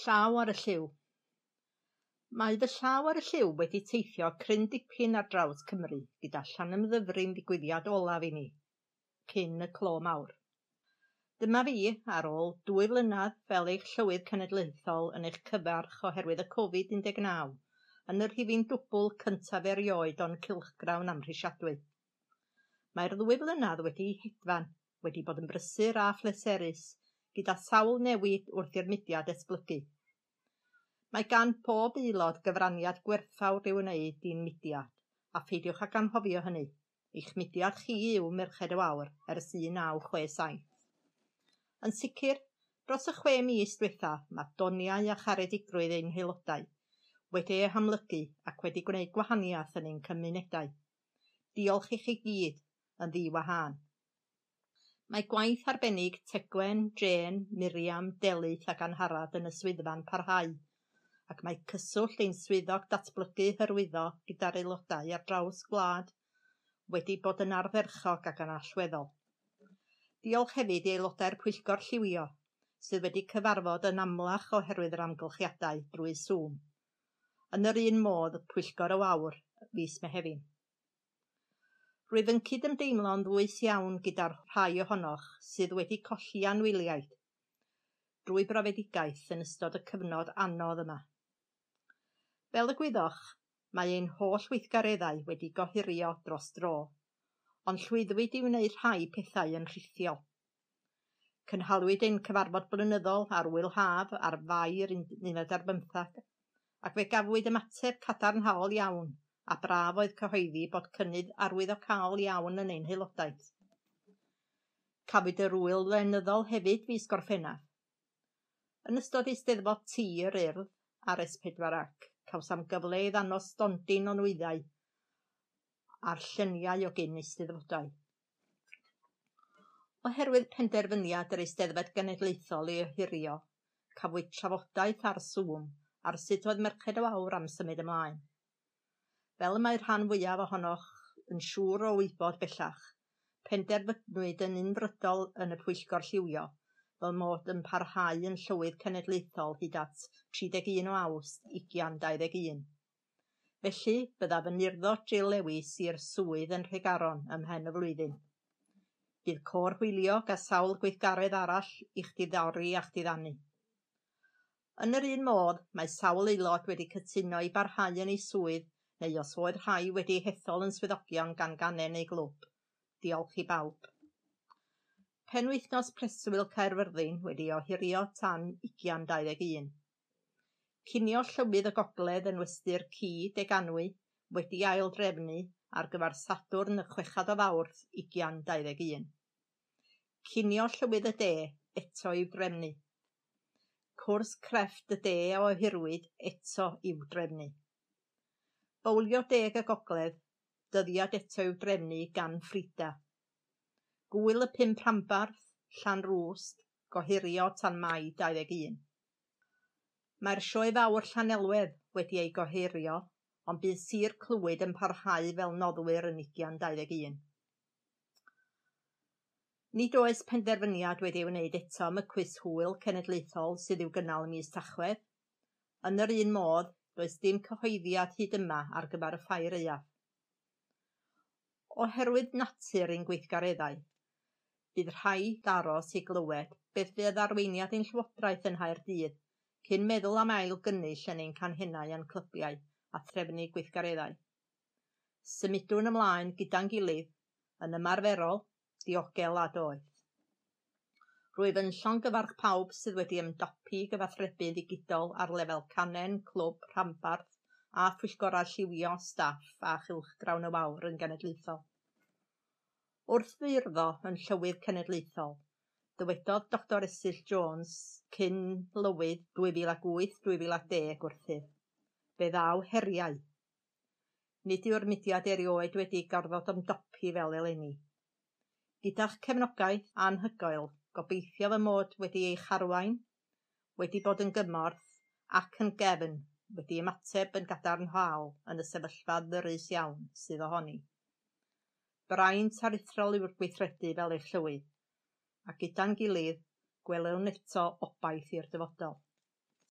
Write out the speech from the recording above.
Llaw ar y Lliw. Mae fy llaw ar y lliw wedi teithio cryn dipyn ar draws Cymru gyda Llanymddyfrin ddigwyddiad olaf i ni, cyn y clo mawr. Dyma fi ar ôl dwy flynedd fel eich llywydd cenedlaethol yn eich cyfarch oherwydd y Covid-19 yn yr rhifin dwbl cyntaf erioed o'n cilchgrawn amhrisiadwy. Mae'r ddwy flynedd wedi hedfan, wedi bod yn brysur a phleserus, gyda sawl newid wrth i'r mudiad esblygu. Mae gan pob aelod gyfraniad gwerthfawr i'w wneud i'n mudiad, a pheidiwch ag anghofio hynny. Eich mudiad chi yw Merched y Wawr ers 1967. Yn sicr, dros y chwe mis diwetha mae doniau a charedigrwydd ein haelodau wedi eu hamlygu ac wedi gwneud gwahaniaeth yn ein cymunedau. Diolch i chi gyd yn ddiwahân. Mae gwaith arbennig Tegwen, Jane, Miriam, Delyth ac Anharad yn y swyddfa'n parhau, ac mae cyswllt ein swyddog datblygu hyrwyddo gyda'r aelodau ar draws gwlad wedi bod yn arferchog ac yn allweddol. Diolch hefyd i aelodau'r Pwyllgor Lliwio, sydd wedi cyfarfod yn amlach oherwydd yr amgylchiadau drwy Zoom. Yn yr un modd, Pwyllgor y Wawr, fis Mehefin. Rwyf yn cydymdeimlo'n ddwys iawn gyda'r rhai ohonoch sydd wedi colli anwyliaid drwy brofedigaeth yn ystod y cyfnod anodd yma. Fel y gwyddoch, mae ein holl weithgareddau wedi gohirio dros dro, ond llwyddwyd i wneud rhai pethau yn rhithiol. Cynhalwyd ein cyfarfod blynyddol ar wylhaf ar fair 15 ac fe gafwyd ymateb cadarnhaol iawn a braf oedd cyhoeddi bod cynnydd arwyddocaol iawn yn ein haelodaeth. Cafwyd yr wyl lenyddol hefyd fis Gorffennaf. Yn ystod eisteddfod tir urdd ar S4 ac cawsam gyfle i ddanos stondin o nwyddau a'r lluniau o gyn eisteddfodau. Oherwydd penderfyniad yr Eisteddfod Genedlaethol i ohirio, cafwyd trafodaeth ar Zoom ar sut oedd Merched o Awr am symud ymlaen. Fel y mae'r rhan fwyaf ohonoch yn siŵr o wybod bellach, penderfynwyd yn unfrydol yn y Pwyllgor lliwio, fel mod yn parhau yn Llywydd Cenedlaethol hyd at 31 o Awst 2021. Felly, byddaf yn urddo Jill Lewis i'r swydd yn Rhegaron ym mhen y flwyddyn. Bydd cor Hwylio a sawl gweithgaredd arall i'ch diddori a'ch diddannu. Yn yr un modd, mae sawl aelod wedi cytuno i barhau yn ei swydd neu os oedd rhai wedi hethol yn swyddogion gan ganen neu glwb. Diolch i bawb. Penwythnos preswyl Caerfyrddin wedi ohirio tan 2021. Cinio llywydd y gogledd yn westy'r ci deganwy wedi ail drefnu ar gyfer Sadwrn y chwechad o fawrth 2021. Cinio llywydd y de eto i'w drefnu. Cwrs crefft y de o ohirwyd eto i'w drefnu. Bowlio deg y gogledd, dyddiad eto i'w drefnu gan Ffrida. Gwyl y pum rhanbarth, Llanrwst, gohirio tan mai 21. Mae'r sioe fawr Llanelwedd wedi ei gohirio, ond bydd Sir Clwyd yn parhau fel noddwyr yn 2021. Nid oes penderfyniad wedi'i wneud eto am y cwis hwyl cenedlaethol sydd i'w gynnal mis Tachwedd. Yn yr un modd, does dim cyhoeddiad hyd yma ar gyfer y ffair euaf. Oherwydd natur ein gweithgareddau, bydd rhai daros i glywed beth fydd arweiniad ein llywodraeth yn hau'r dydd cyn meddwl am ail gynnull yn ein canhennau a'n clybiau a threfnu gweithgareddau. Symudwn ymlaen gyda'n gilydd yn ymarferol, diogel a doeth. Rwyf yn llongyfarch pawb sydd wedi ymdopi gyfathrebu ddigidol ar lefel canen, clwb, rhanbarth a phwyllgorau lliwio staff a chylchgrawn y wawr yn genedlaethol. Wrth feirfo yn Llywydd Cenedlaethol, dywedodd Dr Esyll Jones cyn lywydd 2008-2010 wrthyf, fe ddaw heriau. Nid yw'r mudiad erioed wedi gorfod ymdopi fel eleni. Gyda'ch cefnogaeth anhygoel, Gobeithio fy mod wedi ei charwain, wedi bod yn gymorth ac yn gefn, wedi ymateb yn gadarnhaol yn y sefyllfa ddyrus iawn sydd ohoni. Braint arithrol yw'r gweithredu fel eich llywydd, a gyda'n gilydd gwelwn eto obaith i'r dyfodol.